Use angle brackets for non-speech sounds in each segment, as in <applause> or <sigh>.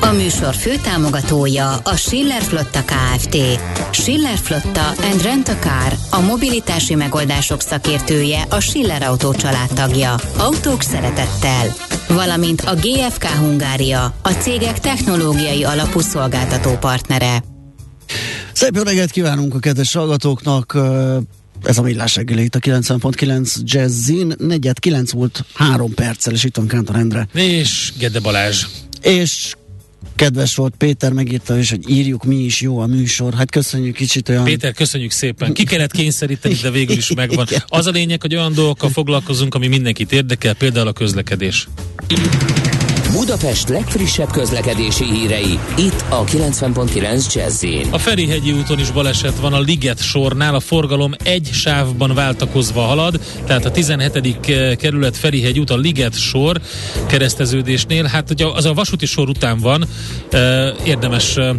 A műsor főtámogatója a Schiller Flotta Kft. Schiller Flotta and Rent a Car, a mobilitási megoldások szakértője, a Schiller Autó családtagja. Autók szeretettel. Valamint a GFK Hungária, a cégek technológiai alapú szolgáltató partnere. Szép jó reggelt kívánunk a kedves hallgatóknak! Ez a millás reggeli itt a 90.9 Jazzin. Negyed 9 volt három perccel, és itt van Kántor Endre. És Gede Balázs. És kedves volt, Péter megírta is, hogy írjuk mi is jó a műsor. Hát köszönjük kicsit olyan... Péter, köszönjük szépen. Ki kellett kényszeríteni, de végül is <laughs> megvan. Az a lényeg, hogy olyan dolgokkal foglalkozunk, ami mindenkit érdekel, például a közlekedés. Budapest legfrissebb közlekedési hírei, itt a 90.9 jazz A Ferihegyi úton is baleset van a Liget sornál, a forgalom egy sávban váltakozva halad, tehát a 17. Eh, kerület Ferihegy út a Liget sor kereszteződésnél, hát ugye az a vasúti sor után van, eh, érdemes eh,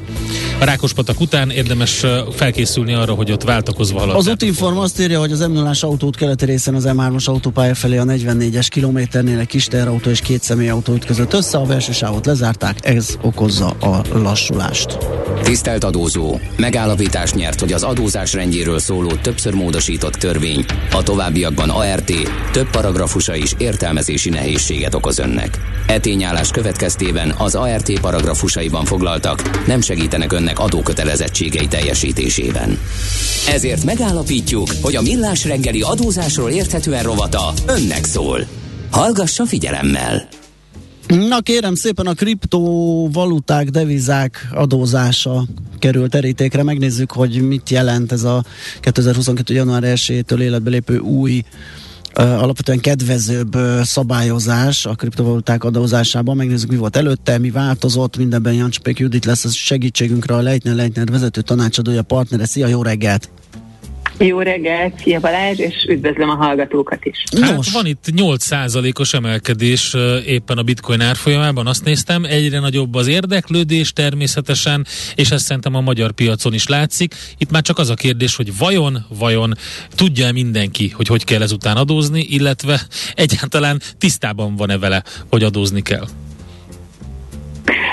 a Rákospatak után érdemes felkészülni arra, hogy ott váltakozva halad. Az útinform azt írja, hogy az m 0 autót keleti részen az M3-as autópálya felé a 44-es kilométernél egy kis teherautó és két személyautó ütközött össze, a belső sávot lezárták, ez okozza a lassulást. Tisztelt adózó! Megállapítás nyert, hogy az adózás rendjéről szóló többször módosított törvény a továbbiakban ART több paragrafusa is értelmezési nehézséget okoz önnek. E tényállás következtében az ART paragrafusaiban foglaltak nem segítenek önnek adókötelezettségei teljesítésében. Ezért megállapítjuk, hogy a Millás reggeli adózásról érthetően rovata önnek szól. Hallgassa figyelemmel! Na kérem szépen a kriptovaluták, devizák adózása került terítékre. Megnézzük, hogy mit jelent ez a 2022. január 1-től életbe lépő új alapvetően kedvezőbb szabályozás a kriptovaluták adózásában. Megnézzük, mi volt előtte, mi változott, mindenben Jancspék Judit lesz a segítségünkre a Leitner Leitner vezető tanácsadója, partnere. Szia, jó reggelt! Jó reggelt, szia Balázs, és üdvözlöm a hallgatókat is. Hát Nos. van itt 8%-os emelkedés éppen a bitcoin árfolyamában, azt néztem, egyre nagyobb az érdeklődés természetesen, és ezt szerintem a magyar piacon is látszik. Itt már csak az a kérdés, hogy vajon, vajon tudja mindenki, hogy hogy kell ezután adózni, illetve egyáltalán tisztában van-e vele, hogy adózni kell?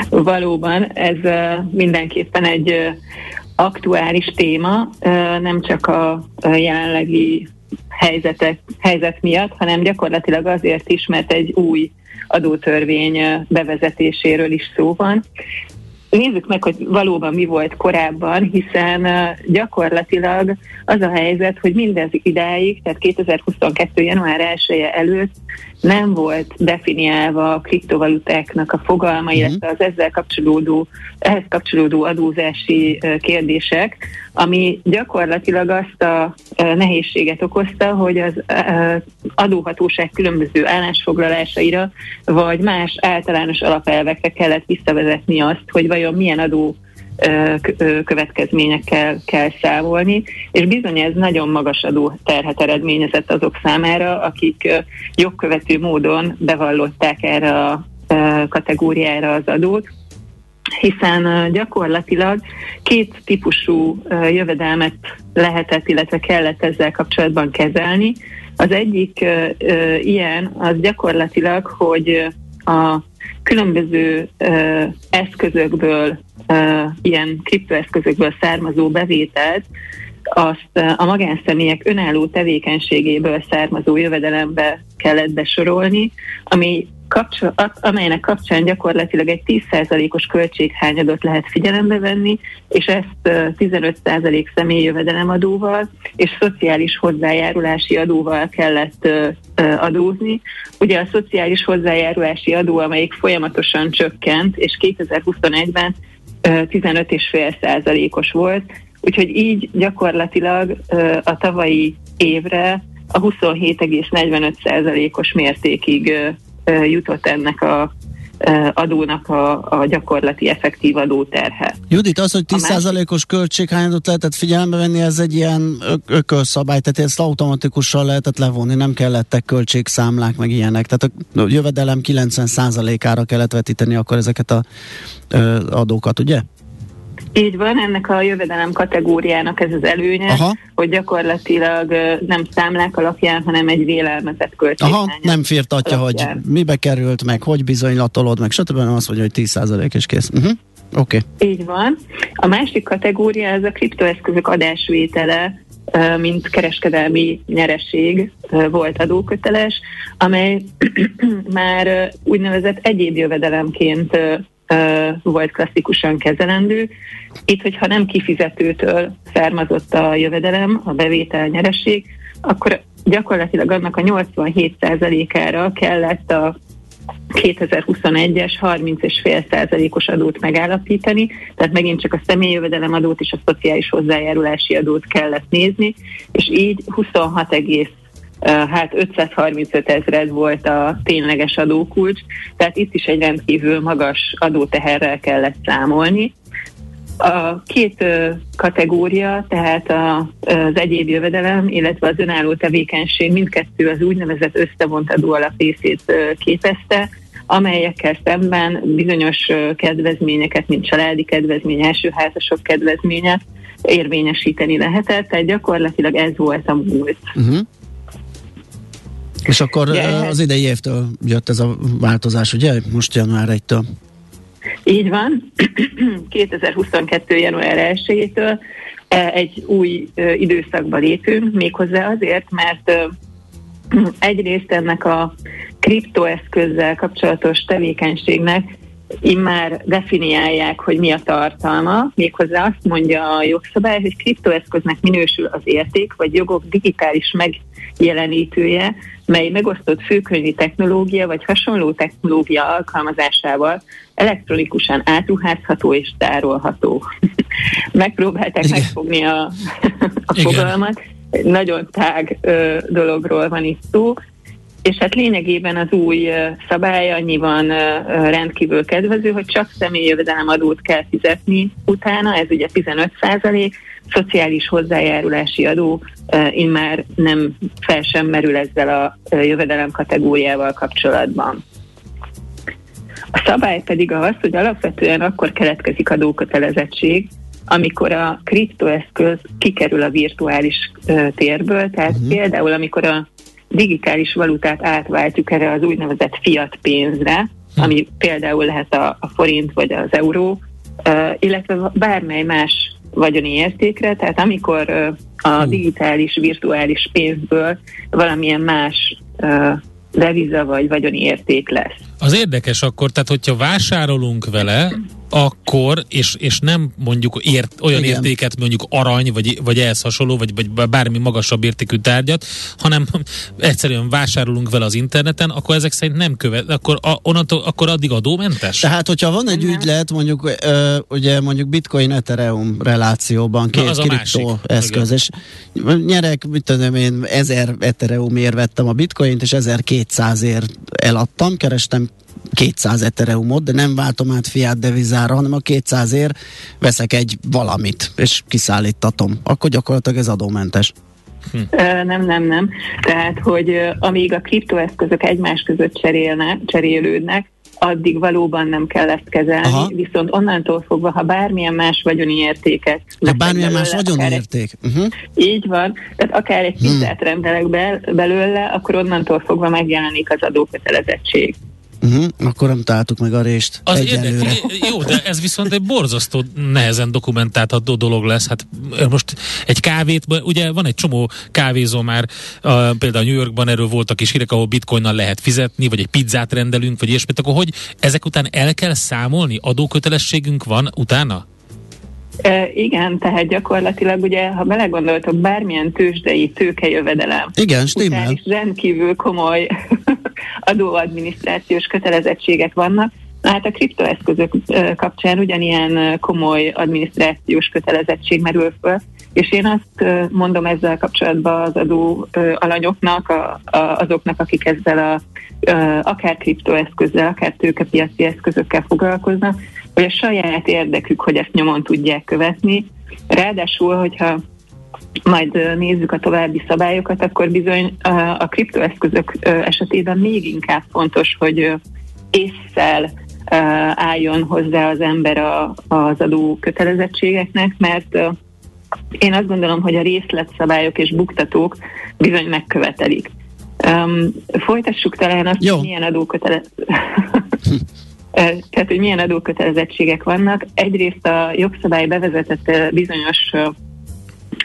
Valóban, ez mindenképpen egy aktuális téma, nem csak a jelenlegi helyzetek, helyzet miatt, hanem gyakorlatilag azért is, mert egy új adótörvény bevezetéséről is szó van. Nézzük meg, hogy valóban mi volt korábban, hiszen gyakorlatilag az a helyzet, hogy mindez idáig, tehát 2022. január 1 -e előtt nem volt definiálva a kriptovalutáknak a fogalma, uh-huh. illetve az ezzel kapcsolódó, ehhez kapcsolódó adózási kérdések, ami gyakorlatilag azt a nehézséget okozta, hogy az adóhatóság különböző állásfoglalásaira, vagy más általános alapelvekre kellett visszavezetni azt, hogy vajon milyen adó következményekkel kell számolni, és bizony ez nagyon magas adó terhet eredményezett azok számára, akik jogkövető módon bevallották erre a kategóriára az adót, hiszen gyakorlatilag két típusú jövedelmet lehetett, illetve kellett ezzel kapcsolatban kezelni. Az egyik ilyen az gyakorlatilag, hogy a különböző eszközökből ilyen kriptoeszközökből származó bevételt azt a magánszemélyek önálló tevékenységéből származó jövedelembe kellett besorolni, ami kapcsol, amelynek kapcsán gyakorlatilag egy 10%-os költséghányadot lehet figyelembe venni, és ezt 15% személyi jövedelemadóval és szociális hozzájárulási adóval kellett adózni. Ugye a szociális hozzájárulási adó, amelyik folyamatosan csökkent, és 2021-ben 15,5 százalékos volt, úgyhogy így gyakorlatilag a tavalyi évre a 27,45 százalékos mértékig jutott ennek a adónak a, a gyakorlati effektív adóterhe. Judit, az, hogy 10%-os költséghányadot lehetett figyelembe venni, ez egy ilyen ökölszabály, tehát ezt automatikusan lehetett levonni, nem kellettek költségszámlák, meg ilyenek. Tehát a jövedelem 90%-ára kellett vetíteni akkor ezeket a ö, adókat, ugye? Így van, ennek a jövedelem kategóriának ez az előnye, Aha. hogy gyakorlatilag nem számlák alapján, hanem egy vélelmezett költség. Aha, nem firtatja, alapján. hogy mibe került, meg hogy bizonylatolod, meg stb. Nem azt mondja, hogy 10% és kész. Uh-huh. Oké. Okay. Így van. A másik kategória ez a kriptoeszközök adásvétele, mint kereskedelmi nyereség volt adóköteles, amely <clears throat> már úgynevezett egyéb jövedelemként volt klasszikusan kezelendő. Itt, hogyha nem kifizetőtől származott a jövedelem, a bevétel nyereség, akkor gyakorlatilag annak a 87%-ára kellett a 2021-es 30,5 százalékos adót megállapítani, tehát megint csak a személyjövedelem adót és a szociális hozzájárulási adót kellett nézni, és így 26, hát 535 ezred volt a tényleges adókulcs, tehát itt is egy rendkívül magas adóteherrel kellett számolni. A két kategória, tehát az egyéb jövedelem, illetve az önálló tevékenység mindkettő az úgynevezett összevont adóalap részét képezte, amelyekkel szemben bizonyos kedvezményeket, mint családi kedvezmény, elsőházasok kedvezménye érvényesíteni lehetett, tehát gyakorlatilag ez volt a múlt. Uh-huh. És akkor yeah. az idei évtől jött ez a változás, ugye? Most január 1-től. Így van. <clears throat> 2022. január 1-től egy új időszakba lépünk, méghozzá azért, mert <clears throat> egyrészt ennek a kriptoeszközzel kapcsolatos tevékenységnek immár definiálják, hogy mi a tartalma, méghozzá azt mondja a jogszabály, hogy kriptoeszköznek minősül az érték vagy jogok digitális megjelenítője, mely megosztott főkönyvi technológia vagy hasonló technológia alkalmazásával elektronikusan átruházható és tárolható. <laughs> Megpróbálták Igen. megfogni a, a fogalmat. Nagyon tág ö, dologról van itt szó, és hát lényegében az új szabály annyiban rendkívül kedvező, hogy csak személyjövedelemadót kell fizetni utána, ez ugye 15 százalék, szociális hozzájárulási adó immár nem fel sem merül ezzel a jövedelem kategóriával kapcsolatban. A szabály pedig az, hogy alapvetően akkor keletkezik adókötelezettség, amikor a kriptoeszköz kikerül a virtuális térből, tehát uh-huh. például amikor a digitális valutát átváltjuk erre az úgynevezett fiat pénzre, hm. ami például lehet a, a forint vagy az euró, uh, illetve bármely más vagyoni értékre, tehát amikor a digitális, virtuális pénzből valamilyen más deviza vagy vagyoni érték lesz. Az érdekes akkor, tehát hogyha vásárolunk vele, akkor, és, és nem mondjuk ért, olyan Igen. értéket, mondjuk arany, vagy, vagy ehhez hasonló, vagy, vagy bármi magasabb értékű tárgyat, hanem egyszerűen vásárolunk vele az interneten, akkor ezek szerint nem követ, akkor, a, onnantól, akkor addig adómentes? Tehát, hogyha van egy ügylet, mondjuk, ö, ugye mondjuk bitcoin ethereum relációban, két kriptó eszköz, és nyerek, mit tudom én, 1000 ethereumért vettem a bitcoint, és 1200 ért eladtam, kerestem 200 ethereumot, de nem váltom át fiát devizára, hanem a 200 ér veszek egy valamit, és kiszállítatom. Akkor gyakorlatilag ez adómentes. Hm. Nem, nem, nem. Tehát, hogy amíg a kriptoeszközök egymás között cserélne, cserélődnek, addig valóban nem kell ezt kezelni, Aha. viszont onnantól fogva, ha bármilyen más vagyoni értéket... Ha bármilyen más vagyoni érték. Uh-huh. Így van, tehát akár egy pizzát hmm. rendelek be, belőle, akkor onnantól fogva megjelenik az adókötelezettség. Uh-huh, akkor nem találtuk meg a részt az egyelőre. Érde, jó, de ez viszont egy borzasztó nehezen dokumentálható dolog lesz. Hát most egy kávét, ugye van egy csomó kávézó már, uh, például New Yorkban erről voltak is hírek, ahol bitcoinnal lehet fizetni, vagy egy pizzát rendelünk, vagy ilyesmit, akkor hogy ezek után el kell számolni? Adókötelességünk van utána? E, igen, tehát gyakorlatilag ugye, ha belegondoltok, bármilyen tőzsdei tőkejövedelem. Igen, stimmel. is rendkívül komoly <laughs> adóadminisztrációs kötelezettségek vannak. Na hát a kriptoeszközök kapcsán ugyanilyen komoly adminisztrációs kötelezettség merül föl, És én azt mondom ezzel kapcsolatban az adó alanyoknak, a, a, azoknak, akik ezzel a, a, akár kriptoeszközzel, akár tőkepiaci eszközökkel foglalkoznak, hogy a saját érdekük, hogy ezt nyomon tudják követni. Ráadásul, hogyha majd nézzük a további szabályokat, akkor bizony a kriptoeszközök esetében még inkább fontos, hogy észszel álljon hozzá az ember az adó kötelezettségeknek, mert én azt gondolom, hogy a részletszabályok és buktatók bizony megkövetelik. Um, folytassuk talán azt, Jó. hogy milyen adókötele... <laughs> Tehát, hogy milyen adókötelezettségek vannak. Egyrészt a jogszabály bevezetett bizonyos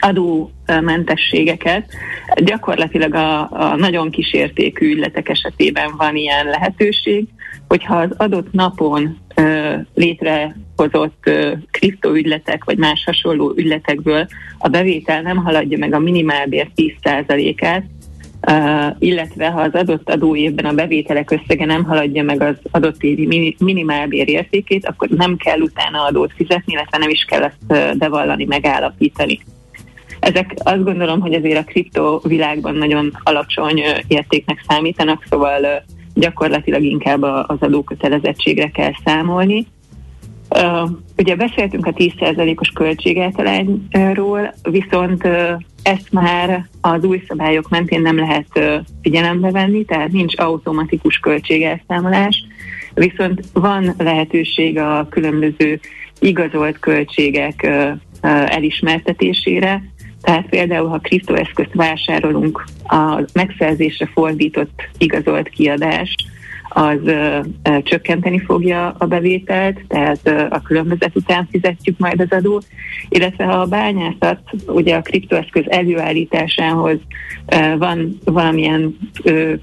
adómentességeket. Gyakorlatilag a, a nagyon kísértékű ügyletek esetében van ilyen lehetőség, hogyha az adott napon ö, létrehozott ö, kriptoügyletek vagy más hasonló ügyletekből a bevétel nem haladja meg a minimálbér 10%-át, Uh, illetve ha az adott adóévben a bevételek összege nem haladja meg az adott évi minimálbér értékét, akkor nem kell utána adót fizetni, illetve nem is kell ezt bevallani, megállapítani. Ezek azt gondolom, hogy azért a kripto világban nagyon alacsony értéknek számítanak, szóval gyakorlatilag inkább az adókötelezettségre kell számolni. Ugye beszéltünk a 10%-os költségeltalányról, viszont ezt már az új szabályok mentén nem lehet figyelembe venni, tehát nincs automatikus költségelszámolás, viszont van lehetőség a különböző igazolt költségek elismertetésére, tehát például, ha kriptoeszközt vásárolunk, a megszerzésre fordított igazolt kiadás az csökkenteni fogja a bevételt, tehát a különbözet után fizetjük majd az adót, illetve ha a bányászat ugye a kriptoeszköz előállításához van valamilyen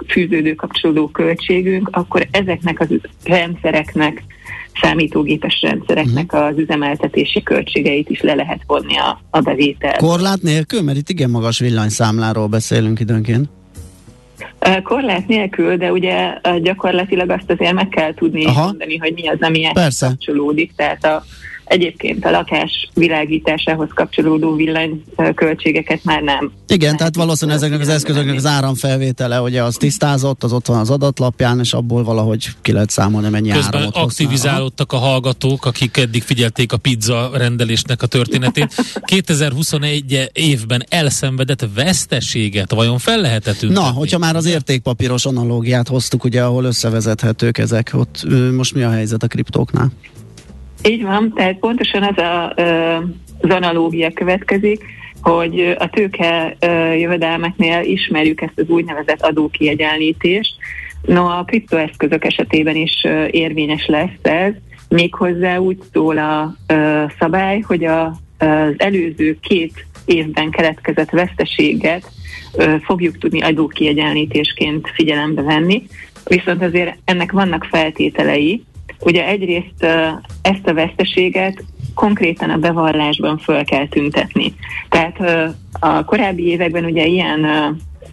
fűződő kapcsolódó költségünk, akkor ezeknek az rendszereknek számítógépes rendszereknek uh-huh. az üzemeltetési költségeit is le lehet vonni a, a bevétel. Korlát nélkül? Mert itt igen magas villanyszámláról beszélünk időnként. Korlát nélkül, de ugye gyakorlatilag azt azért meg kell tudni Aha. mondani, hogy mi az, ami kapcsolódik. Tehát a, Egyébként a lakás világításához kapcsolódó villanyköltségeket már nem. Igen, tehát valószínűleg ezeknek az eszközöknek az áramfelvétele, ugye az tisztázott, az ott van az adatlapján, és abból valahogy ki lehet számolni, mennyi Közben áramot aktivizálódtak a hallgatók, akik eddig figyelték a pizza rendelésnek a történetét. <laughs> 2021 évben elszenvedett veszteséget vajon fel lehetett Na, hogyha már az értékpapíros analógiát hoztuk, ugye, ahol összevezethetők ezek, ott most mi a helyzet a kriptóknál? Így van, tehát pontosan ez a, az analógia következik, hogy a tőke jövedelmeknél ismerjük ezt az úgynevezett adókiegyenlítést. No, a kriptoeszközök esetében is érvényes lesz ez, méghozzá úgy szól a szabály, hogy a, az előző két évben keletkezett veszteséget fogjuk tudni adókiegyenlítésként figyelembe venni, viszont azért ennek vannak feltételei, Ugye egyrészt ezt a veszteséget konkrétan a bevallásban föl kell tüntetni. Tehát a korábbi években ugye ilyen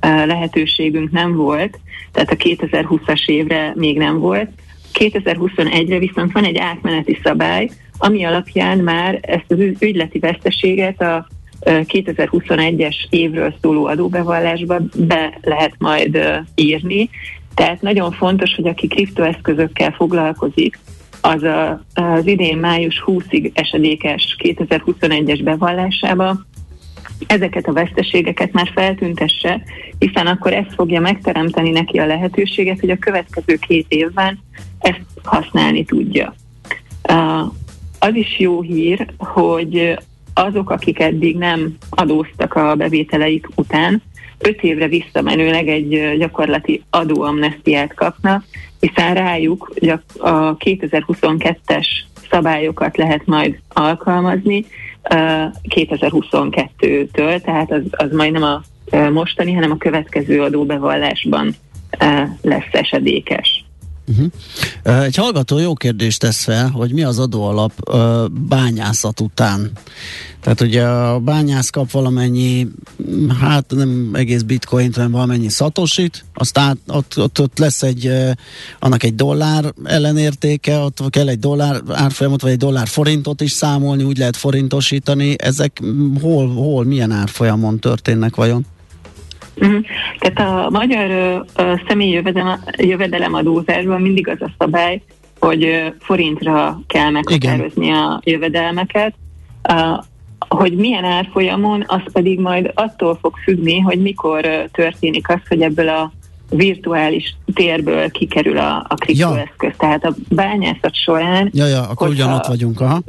lehetőségünk nem volt, tehát a 2020-as évre még nem volt. 2021-re viszont van egy átmeneti szabály, ami alapján már ezt az ügyleti veszteséget a 2021-es évről szóló adóbevallásba be lehet majd írni, tehát nagyon fontos, hogy aki kriptoeszközökkel foglalkozik, az a, az idén május 20-ig esedékes 2021-es bevallásába ezeket a veszteségeket már feltüntesse, hiszen akkor ez fogja megteremteni neki a lehetőséget, hogy a következő két évben ezt használni tudja. Az is jó hír, hogy azok, akik eddig nem adóztak a bevételeik után, öt évre visszamenőleg egy gyakorlati adóamnestiát kapnak, hiszen rájuk a 2022-es szabályokat lehet majd alkalmazni 2022-től, tehát az, az majd nem a mostani, hanem a következő adóbevallásban lesz esedékes. Uh-huh. Egy hallgató jó kérdést tesz fel, hogy mi az adóalap uh, bányászat után. Tehát ugye a bányász kap valamennyi, hát nem egész bitcoint, hanem valamennyi szatosit, aztán ott, ott, ott lesz egy, annak egy dollár ellenértéke, ott kell egy dollár árfolyamot, vagy egy dollár forintot is számolni, úgy lehet forintosítani. Ezek hol, hol milyen árfolyamon történnek vajon? Uh-huh. Tehát a magyar uh, személyi jövedelem, jövedelemadózásban mindig az a szabály, hogy uh, forintra kell meghatározni Igen. a jövedelmeket. Uh, hogy milyen árfolyamon, az pedig majd attól fog függni, hogy mikor uh, történik az, hogy ebből a virtuális térből kikerül a, a kriptoeszköz. Ja. Tehát a bányászat során... Ja, ja, akkor ugyanott vagyunk, aha.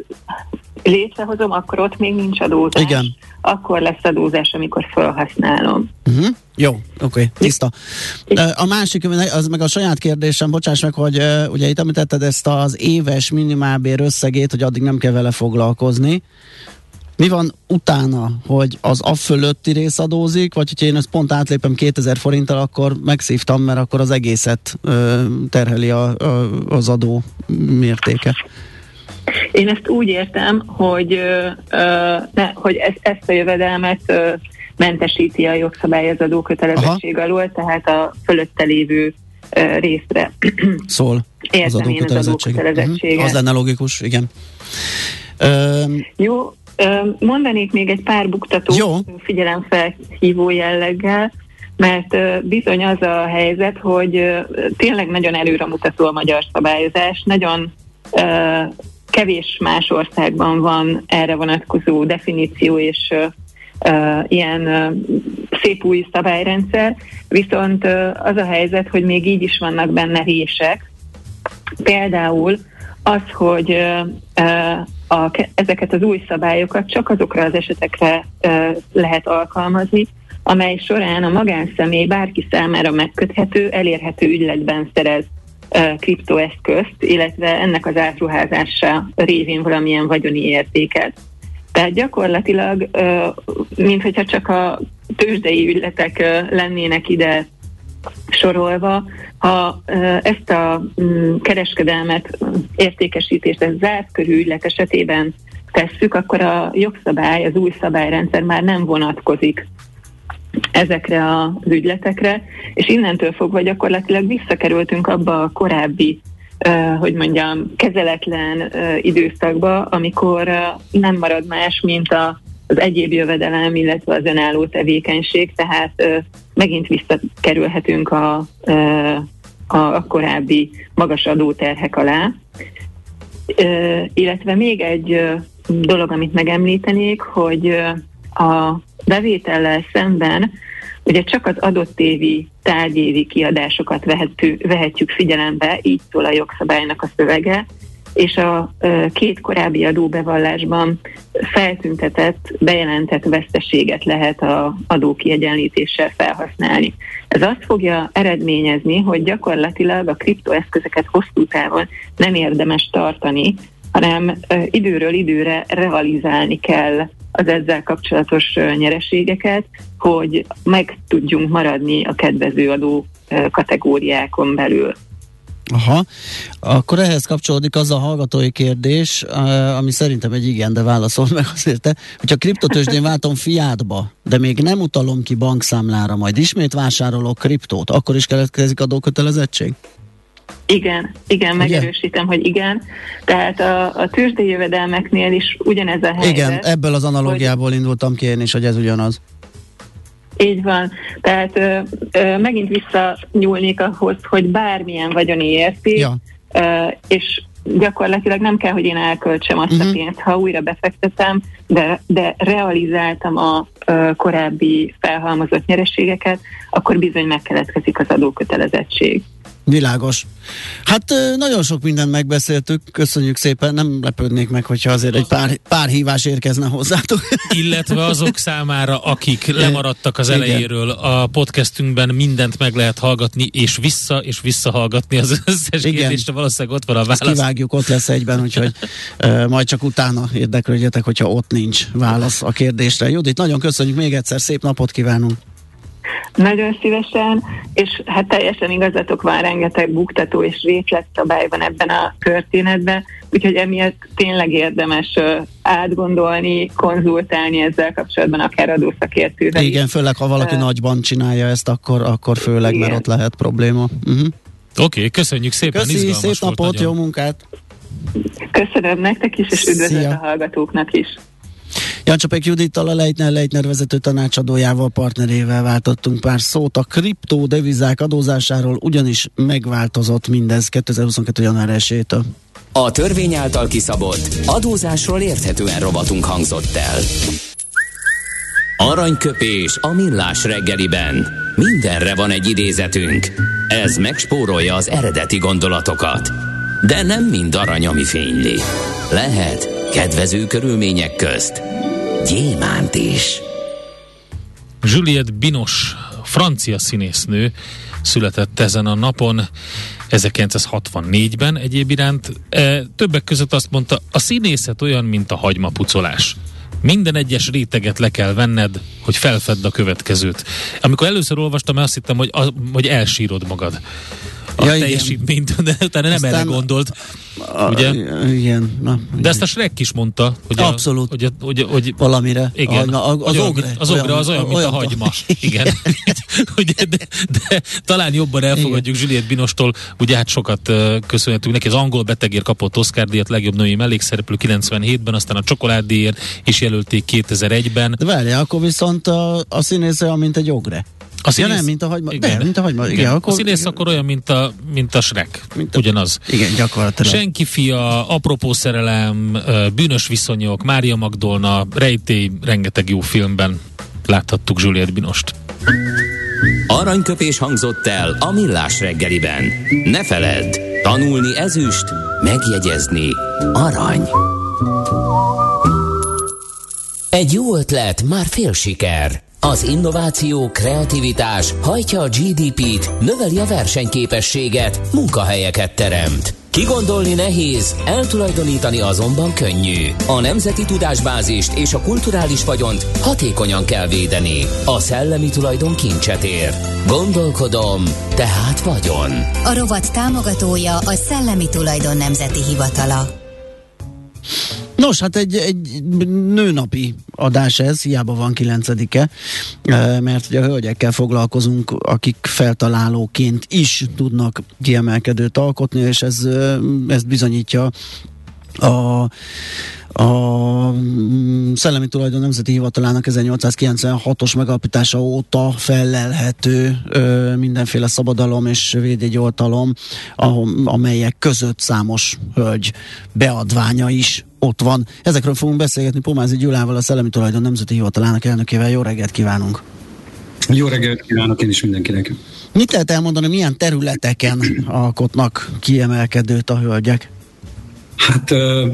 Létrehozom, akkor ott még nincs adózás. Igen. Akkor lesz adózás, amikor felhasználom. Uh-huh. Jó, oké, okay, tiszta. A másik, az meg a saját kérdésem, bocsáss meg, hogy ugye itt említetted ezt az éves minimálbér összegét, hogy addig nem kell vele foglalkozni. Mi van utána, hogy az a fölötti rész adózik, vagy hogyha én ezt pont átlépem 2000 forinttal, akkor megszívtam, mert akkor az egészet ö, terheli a, a, az adó mértéke? Én ezt úgy értem, hogy, ö, ne, hogy ezt, ezt a jövedelmet ö, mentesíti a jogszabály az adókötelezettség Aha. alól, tehát a fölötte lévő ö, részre. Szól az adókötelezettség. Az, uh-huh. az lenne logikus, igen. Ö, Jó, Mondanék még egy pár buktató Jó. figyelemfelhívó jelleggel, mert bizony az a helyzet, hogy tényleg nagyon előremutató a magyar szabályozás, nagyon kevés más országban van erre vonatkozó definíció és ilyen szép új szabályrendszer, viszont az a helyzet, hogy még így is vannak benne rések. Például az, hogy a, ezeket az új szabályokat csak azokra az esetekre lehet alkalmazni, amely során a magánszemély bárki számára megköthető, elérhető ügyletben szerez kriptoeszközt, illetve ennek az átruházása révén valamilyen vagyoni értéket. Tehát gyakorlatilag, mint hogyha csak a tőzsdei ügyletek lennének ide sorolva, ha ezt a mm, kereskedelmet, értékesítést, ez zárt körű ügylet esetében tesszük, akkor a jogszabály, az új szabályrendszer már nem vonatkozik ezekre az ügyletekre, és innentől fogva gyakorlatilag visszakerültünk abba a korábbi, hogy mondjam, kezeletlen időszakba, amikor nem marad más, mint az egyéb jövedelem, illetve az önálló tevékenység, tehát megint visszakerülhetünk a, a korábbi magas adóterhek alá. Illetve még egy dolog, amit megemlítenék, hogy a bevétellel szemben ugye csak az adott évi tárgyévi kiadásokat vehető, vehetjük figyelembe, így szól a jogszabálynak a szövege, és a két korábbi adóbevallásban feltüntetett, bejelentett veszteséget lehet a adókiegyenlítéssel felhasználni. Ez azt fogja eredményezni, hogy gyakorlatilag a kriptoeszközeket hosszú távon nem érdemes tartani, hanem időről időre realizálni kell az ezzel kapcsolatos nyereségeket, hogy meg tudjunk maradni a kedvező adó kategóriákon belül. Aha, akkor ehhez kapcsolódik az a hallgatói kérdés, ami szerintem egy igen, de válaszol meg azért te, hogyha kriptotősdén váltom fiátba, de még nem utalom ki bankszámlára, majd ismét vásárolok kriptót, akkor is keletkezik adókötelezettség? Igen, igen, megerősítem, hogy igen. Tehát a, a tőzsdei jövedelmeknél is ugyanez a helyzet. Igen, ebből az analógiából hogy... indultam ki én is, hogy ez ugyanaz. Így van. Tehát ö, ö, megint visszanyúlnék ahhoz, hogy bármilyen vagyoni érték, ja. ö, és gyakorlatilag nem kell, hogy én elköltsem azt uh-huh. a mhm. pénzt, ha újra befektetem, de, de realizáltam a ö, korábbi felhalmozott nyereségeket, akkor bizony megkeletkezik az adókötelezettség. Világos. Hát nagyon sok mindent megbeszéltük, köszönjük szépen, nem lepődnék meg, hogyha azért egy pár, pár hívás érkezne hozzátok. <laughs> Illetve azok számára, akik lemaradtak az elejéről, a podcastünkben mindent meg lehet hallgatni, és vissza, és visszahallgatni az összes Igen. kérdést, valószínűleg ott van a válasz. Ezt kivágjuk, ott lesz egyben, úgyhogy majd csak utána érdeklődjetek, hogyha ott nincs válasz a kérdésre. Judit, nagyon köszönjük még egyszer, szép napot kívánunk! Nagyon szívesen, és hát teljesen igazatok van, rengeteg buktató és részletszabály van ebben a történetben, úgyhogy emiatt tényleg érdemes átgondolni, konzultálni ezzel kapcsolatban akár adószakértővel. Igen, főleg ha valaki uh, nagyban csinálja ezt, akkor, akkor főleg, igen. mert ott lehet probléma. Uh-huh. Oké, okay, köszönjük szépen, Köszi, szép napot, jó munkát! Köszönöm nektek is, és üdvözlök a hallgatóknak is! Jancsapek Judittal, a Leitner Leitner vezető tanácsadójával, partnerével váltottunk pár szót a kriptó devizák adózásáról, ugyanis megváltozott mindez 2022. január 1-től. A törvény által kiszabott adózásról érthetően robotunk hangzott el. Aranyköpés a millás reggeliben. Mindenre van egy idézetünk. Ez megspórolja az eredeti gondolatokat. De nem mind arany, ami fényli. Lehet kedvező körülmények közt gyémánt is. Juliette Binos, francia színésznő, született ezen a napon 1964-ben egyéb iránt. E, többek között azt mondta, a színészet olyan, mint a hagymapucolás. Minden egyes réteget le kell venned, hogy felfedd a következőt. Amikor először olvastam, azt hittem, hogy, hogy elsírod magad a ja, teljesítményt, de utána nem Aztán erre gondolt. A, ugye? Igen. Na, igen. De ezt a Shrek is mondta. Hogy Abszolút. A, hogy, hogy, hogy, Valamire. Igen. A, a, az, ogre. Az ogre az olyan, mint olyan, a hagyma. <laughs> Igen. <laughs> ugye, de, de, talán jobban elfogadjuk igen. Juliette Binostól, ugye hát sokat köszönhetünk neki. Az angol betegért kapott Oscar díjat, legjobb női mellékszereplő 97-ben, aztán a csokoládéért is jelölték 2001-ben. De várja, akkor viszont a, a színésze, mint egy ogre. A színész, ja, nem, mint a hagyma. Igen. De, mint a hagyma. Igen, igen. Akkor, a színész akkor olyan, mint a, mint a Shrek. Mint a, Ugyanaz. Igen, gyakorlatilag. Senki fia, apropó szerelem, bűnös viszonyok, Mária Magdolna, Rejtély, rengeteg jó filmben láthattuk Juliette Binost. Aranyköpés hangzott el a millás reggeliben. Ne feledd, tanulni ezüst, megjegyezni arany. Egy jó ötlet, már fél siker. Az innováció, kreativitás hajtja a GDP-t, növeli a versenyképességet, munkahelyeket teremt. Kigondolni nehéz, eltulajdonítani azonban könnyű. A nemzeti tudásbázist és a kulturális vagyont hatékonyan kell védeni. A szellemi tulajdon kincset ér. Gondolkodom, tehát vagyon. A rovat támogatója a Szellemi Tulajdon Nemzeti Hivatala. Nos, hát egy, egy nőnapi adás ez, hiába van kilencedike, mert ugye a hölgyekkel foglalkozunk, akik feltalálóként is tudnak kiemelkedőt alkotni, és ez, ez bizonyítja a a mm, Szellemi Tulajdon Nemzeti Hivatalának 1896-os megalapítása óta felelhető ö, mindenféle szabadalom és védjegyoltalom, amelyek között számos hölgy beadványa is ott van. Ezekről fogunk beszélgetni Pomázi Gyulával, a Szellemi Tulajdon Nemzeti Hivatalának elnökével. Jó reggelt kívánunk! Jó reggelt kívánok én is mindenkinek! Mit lehet elmondani, milyen területeken alkotnak kiemelkedőt a hölgyek? Hát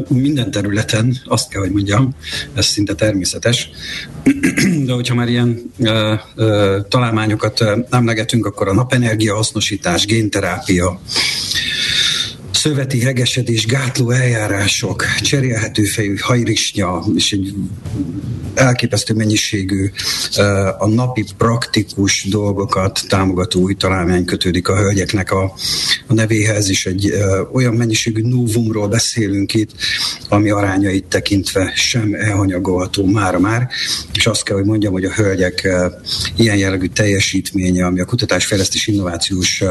minden területen, azt kell, hogy mondjam, ez szinte természetes. De hogyha már ilyen uh, uh, találmányokat emlegetünk, akkor a napenergia hasznosítás, génterápia, szöveti hegesedés, gátló eljárások, cserélhető fejű hajrisnya, és egy elképesztő mennyiségű a napi praktikus dolgokat támogató új találmány kötődik a hölgyeknek a, a nevéhez, és egy olyan mennyiségű novumról beszélünk itt, ami arányait tekintve sem elhanyagolható mára már, és azt kell, hogy mondjam, hogy a hölgyek ilyen jellegű teljesítménye, ami a kutatásfejlesztés innovációs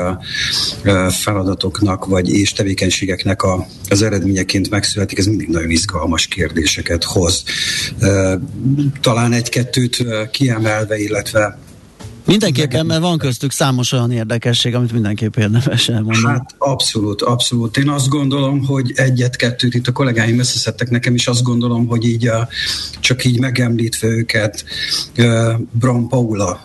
feladatoknak vagy és tevékenységeknek tevékenységeknek a, az eredményeként megszületik, ez mindig nagyon izgalmas kérdéseket hoz. Talán egy-kettőt kiemelve, illetve Mindenképpen, mert van köztük számos olyan érdekesség, amit mindenképp érdemes elmondani. Hát abszolút, abszolút. Én azt gondolom, hogy egyet-kettőt itt a kollégáim összeszedtek nekem, is azt gondolom, hogy így a, csak így megemlítve őket, Bram Paula,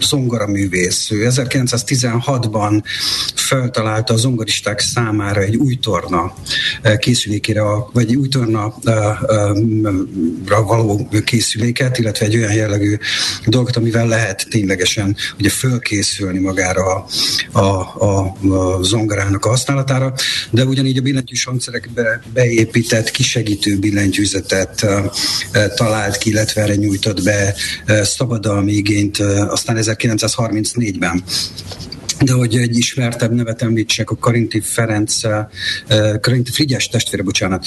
zongoraművész, ő 1916-ban feltalálta a zongoristák számára egy új torna készülékére, vagy új torna való készüléket, illetve egy olyan jellegű dolgot, amivel lehet ténylegesen ugye fölkészülni magára a, a, a, a zongorának a használatára, de ugyanígy a billentyűs hangszerekbe beépített kisegítő billentyűzetet talált ki, illetve erre nyújtott be szabadalmi igényt aztán 1934-ben de hogy egy ismertebb nevet említsek, a Karinti Ferenc, Karinti Frigyes testvére, bocsánat,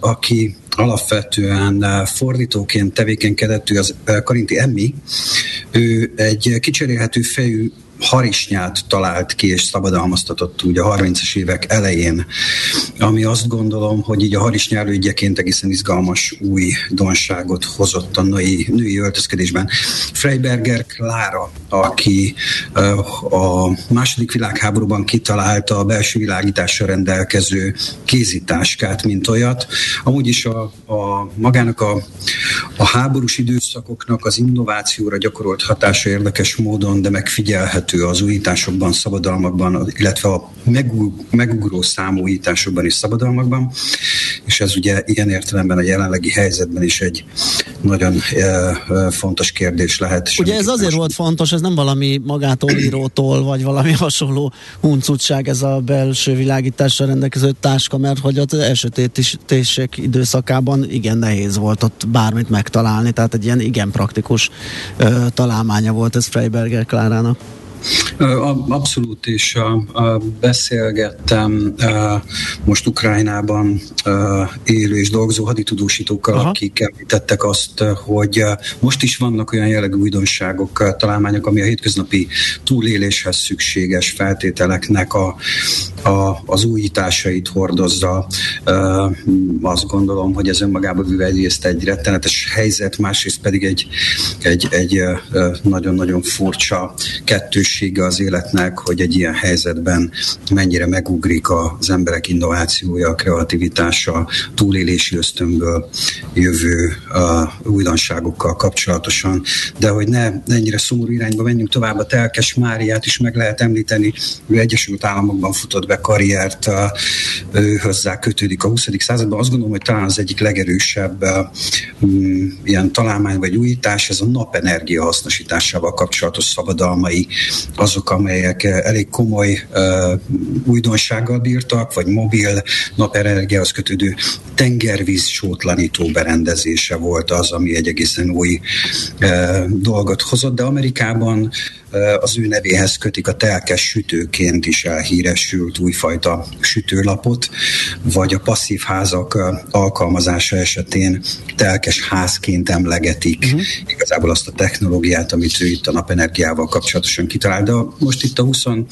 aki alapvetően fordítóként tevékenykedett, ő az Karinti Emmi, ő egy kicserélhető fejű harisnyát talált ki és szabadalmaztatott ugye a 30-as évek elején, ami azt gondolom, hogy így a harisnya elődjeként egészen izgalmas új donságot hozott a női, női öltözkedésben. Freiberger Klára, aki a második világháborúban kitalálta a belső világítással rendelkező kézitáskát, mint olyat. Amúgy is a, a magának a, a háborús időszakoknak az innovációra gyakorolt hatása érdekes módon, de megfigyelhető alapvető az újításokban, szabadalmakban, illetve a megugró számú újításokban és szabadalmakban, és ez ugye ilyen értelemben a jelenlegi helyzetben is egy nagyon e, fontos kérdés lehet. Ugye ez azért más... volt fontos, ez nem valami magától <clears throat> írótól, vagy valami hasonló huncutság ez a belső világítással rendelkező táska, mert hogy az elsötétések időszakában igen nehéz volt ott bármit megtalálni, tehát egy ilyen igen praktikus uh, találmánya volt ez Freiberger Klárának. Abszolút, és beszélgettem most Ukrajnában élő és dolgozó haditudósítókkal, Aha. akik említettek azt, hogy most is vannak olyan jellegű újdonságok, találmányok, ami a hétköznapi túléléshez szükséges feltételeknek a, a, az újításait hordozza. Azt gondolom, hogy ez önmagában véve egyrészt egy rettenetes helyzet, másrészt pedig egy, egy, egy nagyon-nagyon furcsa kettős lehetősége az életnek, hogy egy ilyen helyzetben mennyire megugrik az emberek innovációja, kreativitása, túlélési ösztönből jövő uh, újdonságokkal kapcsolatosan, de hogy ne ennyire szomorú irányba menjünk tovább, a Telkes Máriát is meg lehet említeni, ő Egyesült Államokban futott be karriert, uh, ő hozzá kötődik a 20. században. Azt gondolom, hogy talán az egyik legerősebb uh, ilyen találmány vagy újítás, ez a napenergia hasznosításával kapcsolatos szabadalmai azok, amelyek eh, elég komoly uh, újdonsággal bírtak, vagy mobil napenergiához kötődő tengervíz sótlanító berendezése volt az, ami egy egészen új uh, dolgot hozott, de Amerikában az ő nevéhez kötik a telkes sütőként is elhíresült újfajta sütőlapot, vagy a passzív házak alkalmazása esetén telkes házként emlegetik uh-huh. igazából azt a technológiát, amit ő itt a napenergiával kapcsolatosan kitalál. De most itt a 21.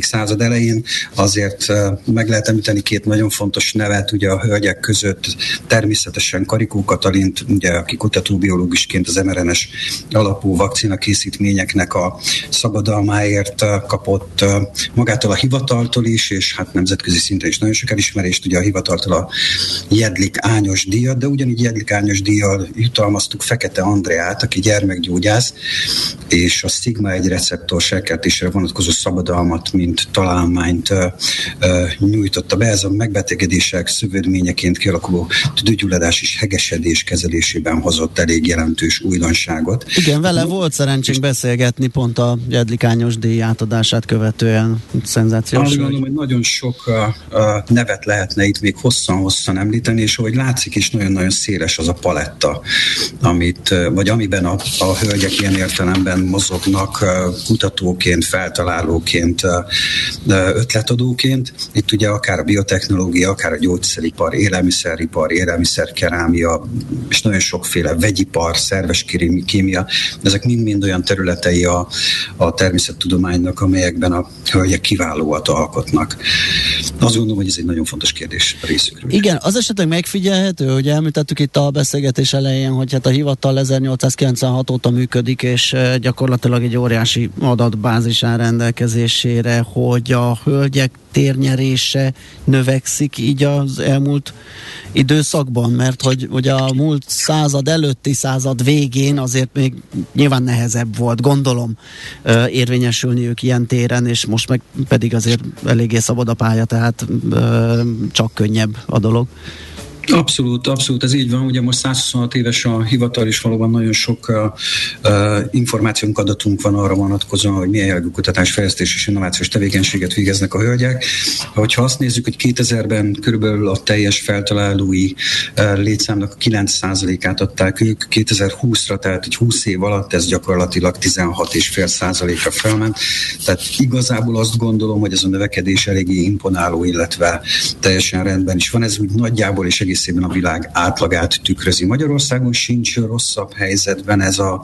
század elején azért meg lehet említeni két nagyon fontos nevet, ugye a hölgyek között természetesen Karikó Katalint, ugye, aki kutatóbiológusként az mRNS alapú vakcina készítményeknek a szabadalmáért kapott magától a hivataltól is, és hát nemzetközi szinten is nagyon sok elismerést, ugye a hivataltól a Jedlik Ányos díjat, de ugyanígy Jedlik Ányos díjjal jutalmaztuk Fekete Andreát, aki gyermekgyógyász, és a Sigma egy receptor serkeltésre vonatkozó szabadalmat, mint találmányt nyújtotta be. Ez a megbetegedések szövődményeként kialakuló tüdőgyulladás és hegesedés kezelésében hozott elég jelentős újdonságot. Igen, vele volt szerencsénk beszélgetni pont a Jedlikányos díj átadását követően szenzációs. Azt gondolom, hogy nagyon sok nevet lehetne itt még hosszan-hosszan említeni, és ahogy látszik is nagyon-nagyon széles az a paletta, amit, vagy amiben a, a hölgyek ilyen értelemben mozognak uh, kutatóként, feltalálóként, ötletadóként. Itt ugye akár a biotechnológia, akár a gyógyszeripar, élelmiszeripar, élelmiszerkerámia, és nagyon sokféle vegyipar, szerves kémia, ezek mind-mind olyan területei a, a természettudománynak, amelyekben a hölgyek kiválóat alkotnak. Azt gondolom, hogy ez egy nagyon fontos kérdés a részükről. Igen, az esetleg megfigyelhető, hogy említettük itt a beszélgetés elején, hogy hát a hivatal 1896 óta működik, és gyakorlatilag egy óriási adatbázis rendelkezésére, hogy a hölgyek térnyerése növekszik így az elmúlt időszakban, mert hogy ugye a múlt század előtti század végén azért még nyilván nehezebb volt, gondolom, érvényesülni ők ilyen téren, és most meg pedig azért eléggé szabad a pálya, tehát csak könnyebb a dolog. Abszolút, abszolút, ez így van. Ugye most 126 éves a hivatal, és valóban nagyon sok uh, információnk, adatunk van arra vonatkozóan, hogy milyen jellegű kutatás, fejlesztés és innovációs tevékenységet végeznek a hölgyek. Ha azt nézzük, hogy 2000-ben körülbelül a teljes feltalálói uh, létszámnak a 9%-át adták ők, 2020-ra, tehát egy 20 év alatt ez gyakorlatilag 16,5%-ra felment. Tehát igazából azt gondolom, hogy ez a növekedés eléggé imponáló, illetve teljesen rendben is van. Ez úgy nagyjából és egész egészében a világ átlagát tükrözi. Magyarországon sincs rosszabb helyzetben ez a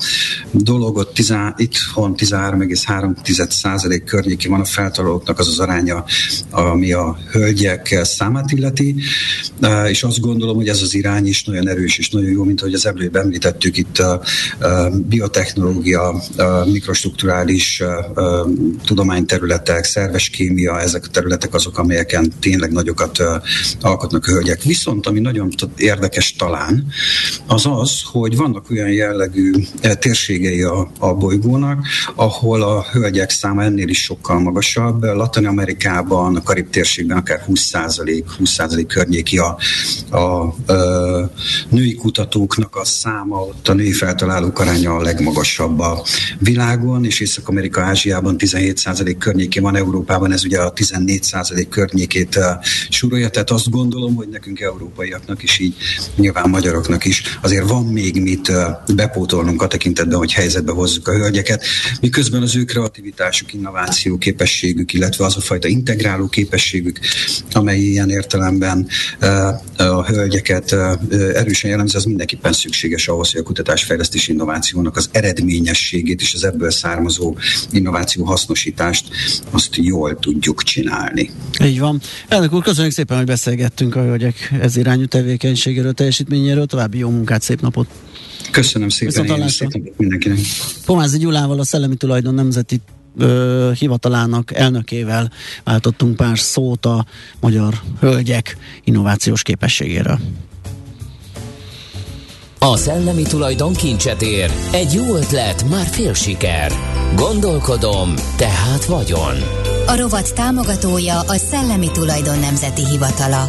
dolog, ott tizá, itthon 13,3% környéki van a feltalálóknak az az aránya, ami a hölgyek számát illeti, és azt gondolom, hogy ez az irány is nagyon erős és nagyon jó, mint ahogy az előbb említettük itt a biotechnológia, a mikrostruktúrális tudományterületek, szerves kémia, ezek a területek azok, amelyeken tényleg nagyokat alkotnak a hölgyek. Viszont ami nagyon érdekes talán, az az, hogy vannak olyan jellegű eh, térségei a, a bolygónak, ahol a hölgyek száma ennél is sokkal magasabb. Latin Amerikában, a Karib térségben akár 20%, 20% környéki a, a, a női kutatóknak a száma, ott a női feltalálók aránya a legmagasabb a világon, és Észak-Amerika, Ázsiában 17% környéki van, Európában ez ugye a 14% környékét uh, súrolja, tehát azt gondolom, hogy nekünk európai európaiaknak is, így nyilván magyaroknak is, azért van még mit bepótolnunk a tekintetben, hogy helyzetbe hozzuk a hölgyeket, miközben az ő kreativitásuk, innováció képességük, illetve az a fajta integráló képességük, amely ilyen értelemben a hölgyeket erősen jellemzi, az mindenképpen szükséges ahhoz, hogy a kutatásfejlesztés innovációnak az eredményességét és az ebből származó innováció hasznosítást azt jól tudjuk csinálni. Így van. Elnök úr, köszönjük szépen, hogy beszélgettünk a hölgyek ez irányú tevékenységéről, teljesítményéről. További jó munkát, szép napot! Köszönöm szépen, én szép napot mindenkinek! Pomázi Gyulával, a Szellemi Tulajdon Nemzeti ö, hivatalának elnökével váltottunk pár szót a magyar hölgyek innovációs képességéről. A szellemi tulajdon kincset ér. Egy jó ötlet, már fél siker. Gondolkodom, tehát vagyon. A rovat támogatója a Szellemi Tulajdon Nemzeti Hivatala.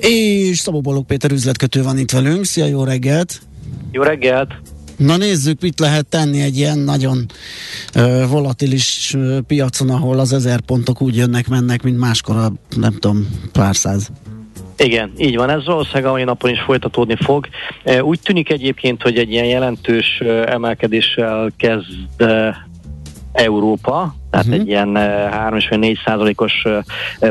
És Szabó Balog Péter üzletkötő van itt velünk. Szia, jó reggelt! Jó reggelt! Na nézzük, mit lehet tenni egy ilyen nagyon ö, volatilis ö, piacon, ahol az ezer pontok úgy jönnek, mennek, mint máskor a, nem tudom, pár száz. Igen, így van. Ez valószínűleg a mai napon is folytatódni fog. Úgy tűnik egyébként, hogy egy ilyen jelentős emelkedéssel kezd Európa, tehát uh-huh. egy ilyen 3-4 százalékos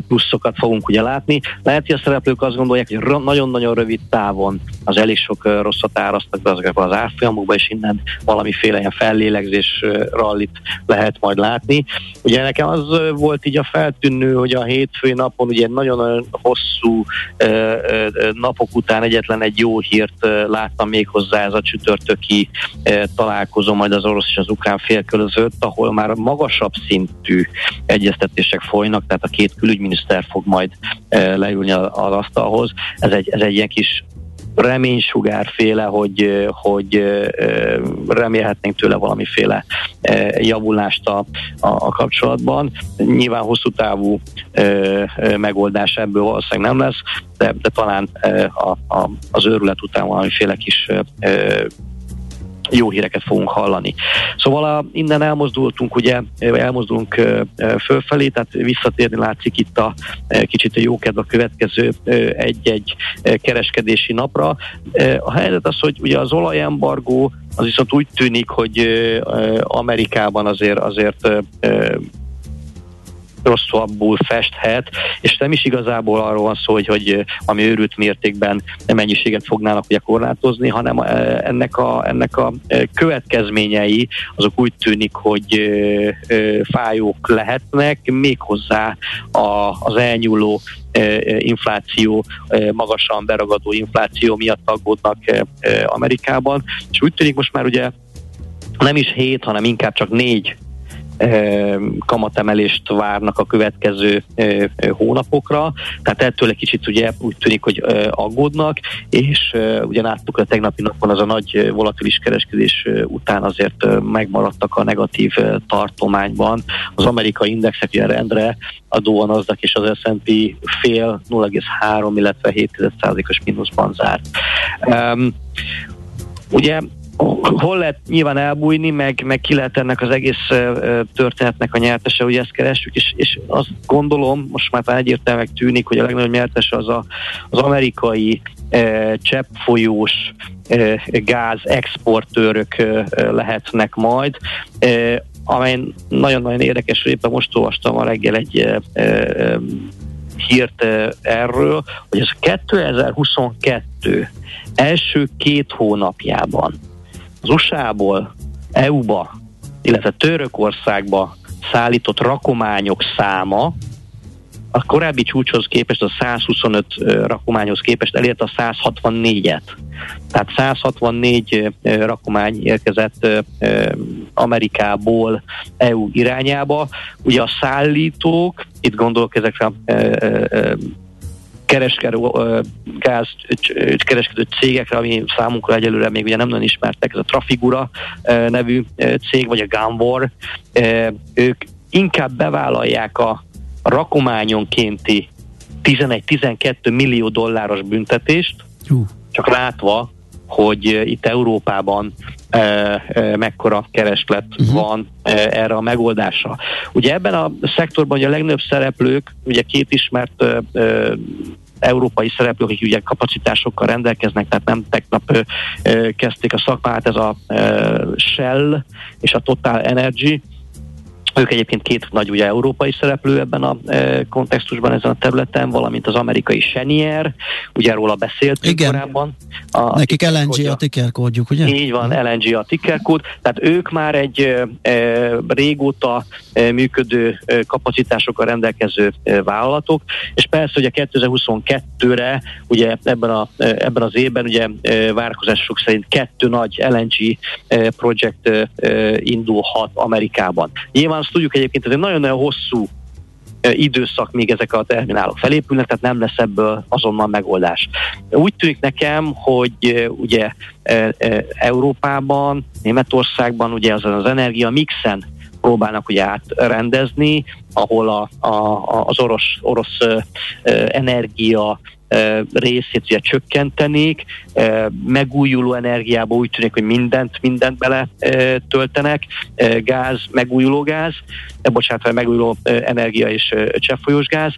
pluszokat fogunk ugye látni. Lehet, hogy a szereplők azt gondolják, hogy nagyon-nagyon rövid távon az elég sok rosszat árasztak be azokba az árfolyamokba, és innen valamiféle ilyen fellélegzés rallit lehet majd látni. Ugye nekem az volt így a feltűnő, hogy a hétfői napon ugye nagyon hosszú napok után egyetlen egy jó hírt láttam még hozzá ez a csütörtöki találkozó majd az orosz és az ukrán fél között, ahol már magasabb szintű egyeztetések folynak, tehát a két külügyminiszter fog majd e, leülni az asztalhoz. Ez egy, ez egy ilyen kis reménysugárféle, hogy, eh, hogy eh, remélhetnénk tőle valamiféle javulást a, a kapcsolatban. Nyilván hosszú távú megoldás ebből valószínűleg nem lesz, de, de talán a, a, az őrület után valamiféle kis jó híreket fogunk hallani. Szóval a, innen elmozdultunk, ugye, elmozdulunk fölfelé, tehát visszatérni látszik itt a kicsit a jókedv a következő egy-egy kereskedési napra. A helyzet az, hogy ugye az olajembargó az viszont úgy tűnik, hogy Amerikában azért azért rosszabbul festhet, és nem is igazából arról van szó, hogy, hogy ami őrült mértékben mennyiséget fognának ugye korlátozni, hanem ennek a, ennek a következményei azok úgy tűnik, hogy fájók lehetnek, méghozzá a, az elnyúló infláció, magasan beragadó infláció miatt aggódnak Amerikában, és úgy tűnik most már ugye nem is hét, hanem inkább csak négy kamatemelést várnak a következő hónapokra, tehát ettől egy kicsit ugye úgy tűnik, hogy aggódnak, és ugye láttuk a tegnapi napon az a nagy volatilis kereskedés után azért megmaradtak a negatív tartományban. Az amerikai indexek ugye rendre adóan azdak és az S&P fél 0,3, illetve 7%-os mínuszban zárt. Um, ugye hol lehet nyilván elbújni, meg, meg ki lehet ennek az egész történetnek a nyertese, hogy ezt keressük, és, és azt gondolom, most már egyértelműen tűnik, hogy a legnagyobb nyertese az a, az amerikai e, cseppfolyós e, gáz exportőrök e, lehetnek majd, e, amely nagyon-nagyon érdekes, hogy éppen most olvastam a reggel egy e, e, hírt erről, hogy ez 2022 első két hónapjában az USA-ból EU-ba, illetve Törökországba szállított rakományok száma a korábbi csúcshoz képest, a 125 rakományhoz képest elérte a 164-et. Tehát 164 rakomány érkezett Amerikából EU irányába. Ugye a szállítók, itt gondolok ezekre kereskedő, gáz kereskedő cégekre, ami számunkra egyelőre még ugye nem nagyon ismertek, ez a Trafigura nevű cég, vagy a Gunvor, ők inkább bevállalják a rakományonkénti 11-12 millió dolláros büntetést, csak látva, hogy itt Európában e, e, mekkora kereslet uh-huh. van e, erre a megoldásra. Ugye ebben a szektorban ugye a legnagyobb szereplők, ugye két ismert e, e, európai szereplők, akik ugye kapacitásokkal rendelkeznek, tehát nem tegnap kezdték a szakmát, ez a Shell és a Total Energy, ők egyébként két nagy ugye európai szereplő ebben a e, kontextusban ezen a területen, valamint az amerikai Chenier, ugye róla beszéltünk Igen. korábban. A Nekik LNG a tickerkódjuk, ugye? Így van, LNG a tickerkód, tehát ők már egy e, e, régóta e, működő e, kapacitásokkal rendelkező e, vállalatok, és persze ugye 2022-re, ugye ebben, a, e, ebben az évben ugye e, várakozások szerint kettő nagy LNG e, projekt e, indulhat Amerikában. Nyilván azt tudjuk egyébként, ez nagyon-nagyon hosszú időszak, még ezek a terminálok felépülnek, tehát nem lesz ebből azonnal megoldás. Úgy tűnik nekem, hogy ugye Európában, Németországban ugye az, az energia mixen próbálnak ugye átrendezni, ahol a, a, az orosz, orosz energia részét ugye csökkentenék, megújuló energiába úgy tűnik, hogy mindent, mindent bele töltenek, gáz, megújuló gáz, bocsánat, megújuló energia és cseppfolyós gáz,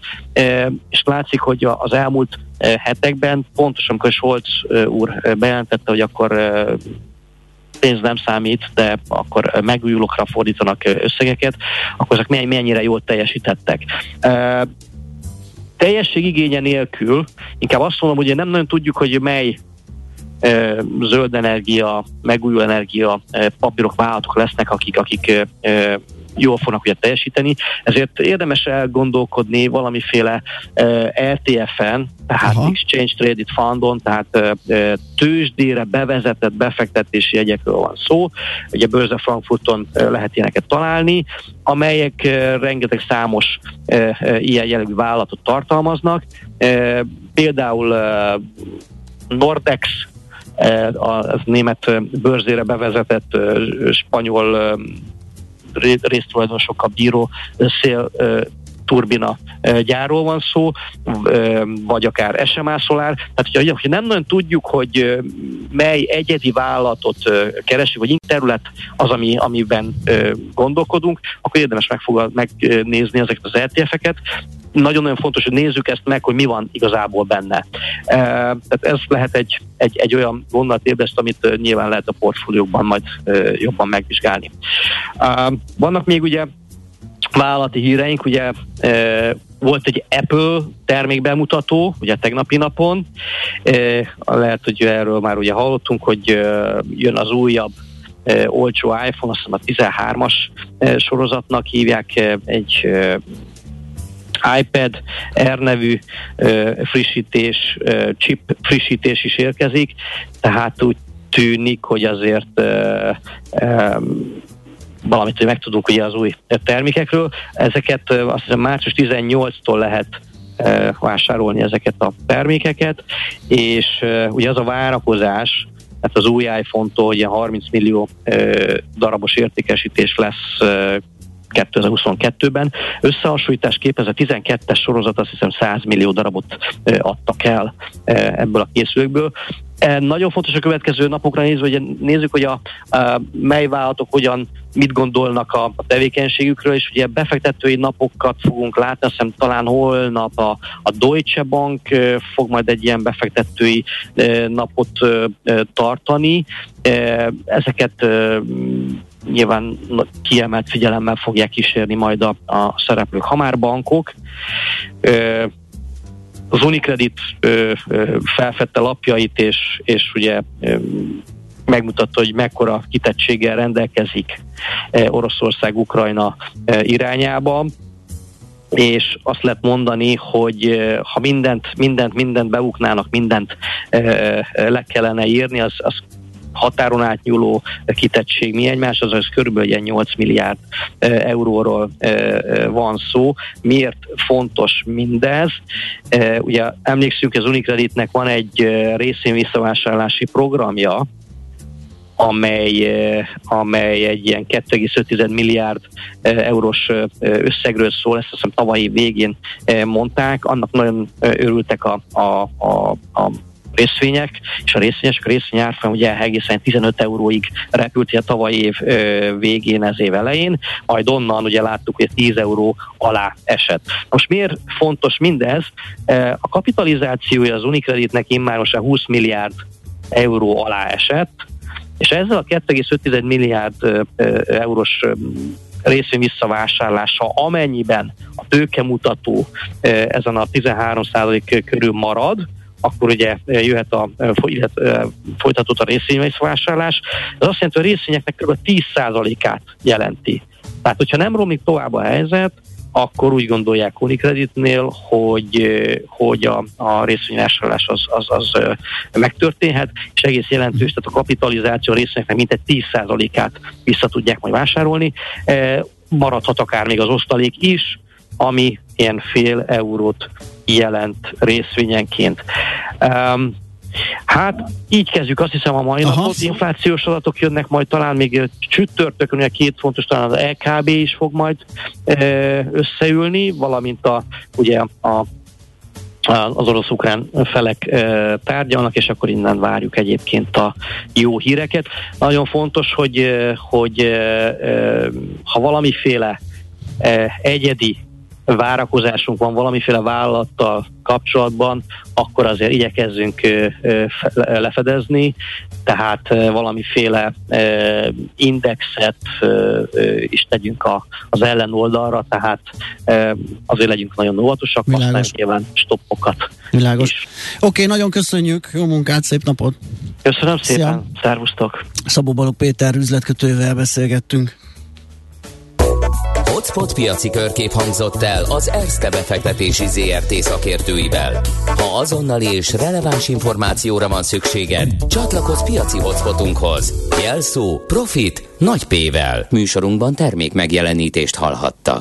és látszik, hogy az elmúlt hetekben, pontosan amikor Scholz úr bejelentette, hogy akkor pénz nem számít, de akkor megújulókra fordítanak összegeket, akkor ezek mennyire jól teljesítettek teljesség igénye nélkül, inkább azt mondom, hogy nem nagyon tudjuk, hogy mely e, zöld energia, megújuló energia e, papírok, vállalatok lesznek, akik, akik e, jól fognak ugye teljesíteni, ezért érdemes elgondolkodni valamiféle uh, RTF-en, tehát Aha. Exchange Traded Fundon, tehát uh, tőzsdére bevezetett befektetési jegyekről van szó, ugye Börze Frankfurton uh, lehet ilyeneket találni, amelyek uh, rengeteg számos uh, uh, ilyen jellegű vállalatot tartalmaznak, uh, például uh, Nordex, a német bőrzére bevezetett spanyol résztulajdonosokkal bíró szél turbina gyárról van szó, vagy akár SMA Solar. Tehát, hogyha nem nagyon tudjuk, hogy mely egyedi vállalatot keresünk, vagy terület az, ami, amiben gondolkodunk, akkor érdemes megfogad, megnézni ezeket az RTF-eket, nagyon-nagyon fontos, hogy nézzük ezt meg, hogy mi van igazából benne. Tehát ez lehet egy, egy, egy olyan gondolatébrest, amit nyilván lehet a portfóliókban majd jobban megvizsgálni. Vannak még ugye vállalati híreink, ugye volt egy Apple termékbemutató, ugye tegnapi napon, lehet, hogy erről már ugye hallottunk, hogy jön az újabb olcsó iPhone, azt hiszem a 13-as sorozatnak hívják, egy iPad Air nevű frissítés, chip frissítés is érkezik, tehát úgy tűnik, hogy azért valamit hogy megtudunk ugye az új termékekről. Ezeket azt hiszem március 18-tól lehet vásárolni ezeket a termékeket, és ugye az a várakozás, tehát az új iPhone-tól ugye 30 millió darabos értékesítés lesz 2022-ben. Összehasonlítás képez a 12-es sorozat azt hiszem 100 millió darabot adtak el ebből a készülőkből. Nagyon fontos a következő napokra nézve, hogy nézzük, hogy a, a mely vállalatok hogyan, mit gondolnak a, a tevékenységükről, és ugye befektetői napokat fogunk látni, azt hiszem talán holnap a, a Deutsche Bank fog majd egy ilyen befektetői napot tartani. Ezeket nyilván kiemelt figyelemmel fogják kísérni majd a, a szereplők. Ha már bankok, az Unicredit ö, ö, felfedte lapjait, és, és ugye ö, megmutatta, hogy mekkora kitettséggel rendelkezik Oroszország-Ukrajna irányába és azt lehet mondani, hogy ha mindent, mindent, mindent bebuknának, mindent le kellene írni, az, az határon átnyúló kitettség mi egymás, az körülbelül ilyen 8 milliárd euróról van szó. Miért fontos mindez? Ugye emlékszünk, az Unicreditnek van egy részén visszavásárlási programja, amely, amely egy ilyen 2,5 milliárd eurós összegről szól, ezt azt hiszem tavalyi végén mondták, annak nagyon örültek a, a, a, a részvények, és a részvényesek, a ugye egészen 15 euróig repült a tavaly év végén, ez év elején, majd onnan ugye láttuk, hogy 10 euró alá esett. Most miért fontos mindez? A kapitalizációja az Unicreditnek immárosan 20 milliárd euró alá esett, és ezzel a 2,5 milliárd eurós részvény visszavásárlása, amennyiben a tőkemutató ezen a 13% körül marad, akkor ugye eh, jöhet a eh, illet, folytatott a részvényvásárlás. Ez azt jelenti, hogy a részvényeknek kb. 10%-át jelenti. Tehát, hogyha nem romlik tovább a helyzet, akkor úgy gondolják Unicreditnél, hogy, eh, hogy a, a részvényvásárlás az, az, az megtörténhet, és egész jelentős, tehát a kapitalizáció részvényeknek mintegy 10%-át vissza tudják majd vásárolni. Maradhat akár még az osztalék is, ami ilyen fél eurót jelent részvényenként. Um, Hát így kezdjük, azt hiszem a mai Aha. napot. Inflációs adatok jönnek majd talán még csüttörtökön, ugye két fontos, talán az LKB is fog majd e, összeülni, valamint a, ugye a az orosz-ukrán felek e, tárgyalnak, és akkor innen várjuk egyébként a jó híreket. Nagyon fontos, hogy, hogy e, ha valamiféle egyedi várakozásunk van valamiféle vállalattal kapcsolatban, akkor azért igyekezzünk lefedezni, tehát valamiféle indexet is tegyünk az ellenoldalra, tehát azért legyünk nagyon óvatosak, használjuk nyilván stoppokat. Világos. Oké, okay, nagyon köszönjük, jó munkát, szép napot! Köszönöm szépen, Szia. szervusztok! Szabó Balog Péter üzletkötővel beszélgettünk. Hotspot piaci körkép hangzott el az ESZTE befektetési ZRT szakértőivel. Ha azonnali és releváns információra van szükséged, csatlakozz piaci hotspotunkhoz. Jelszó Profit nagy P-vel. Műsorunkban termék megjelenítést hallhattak.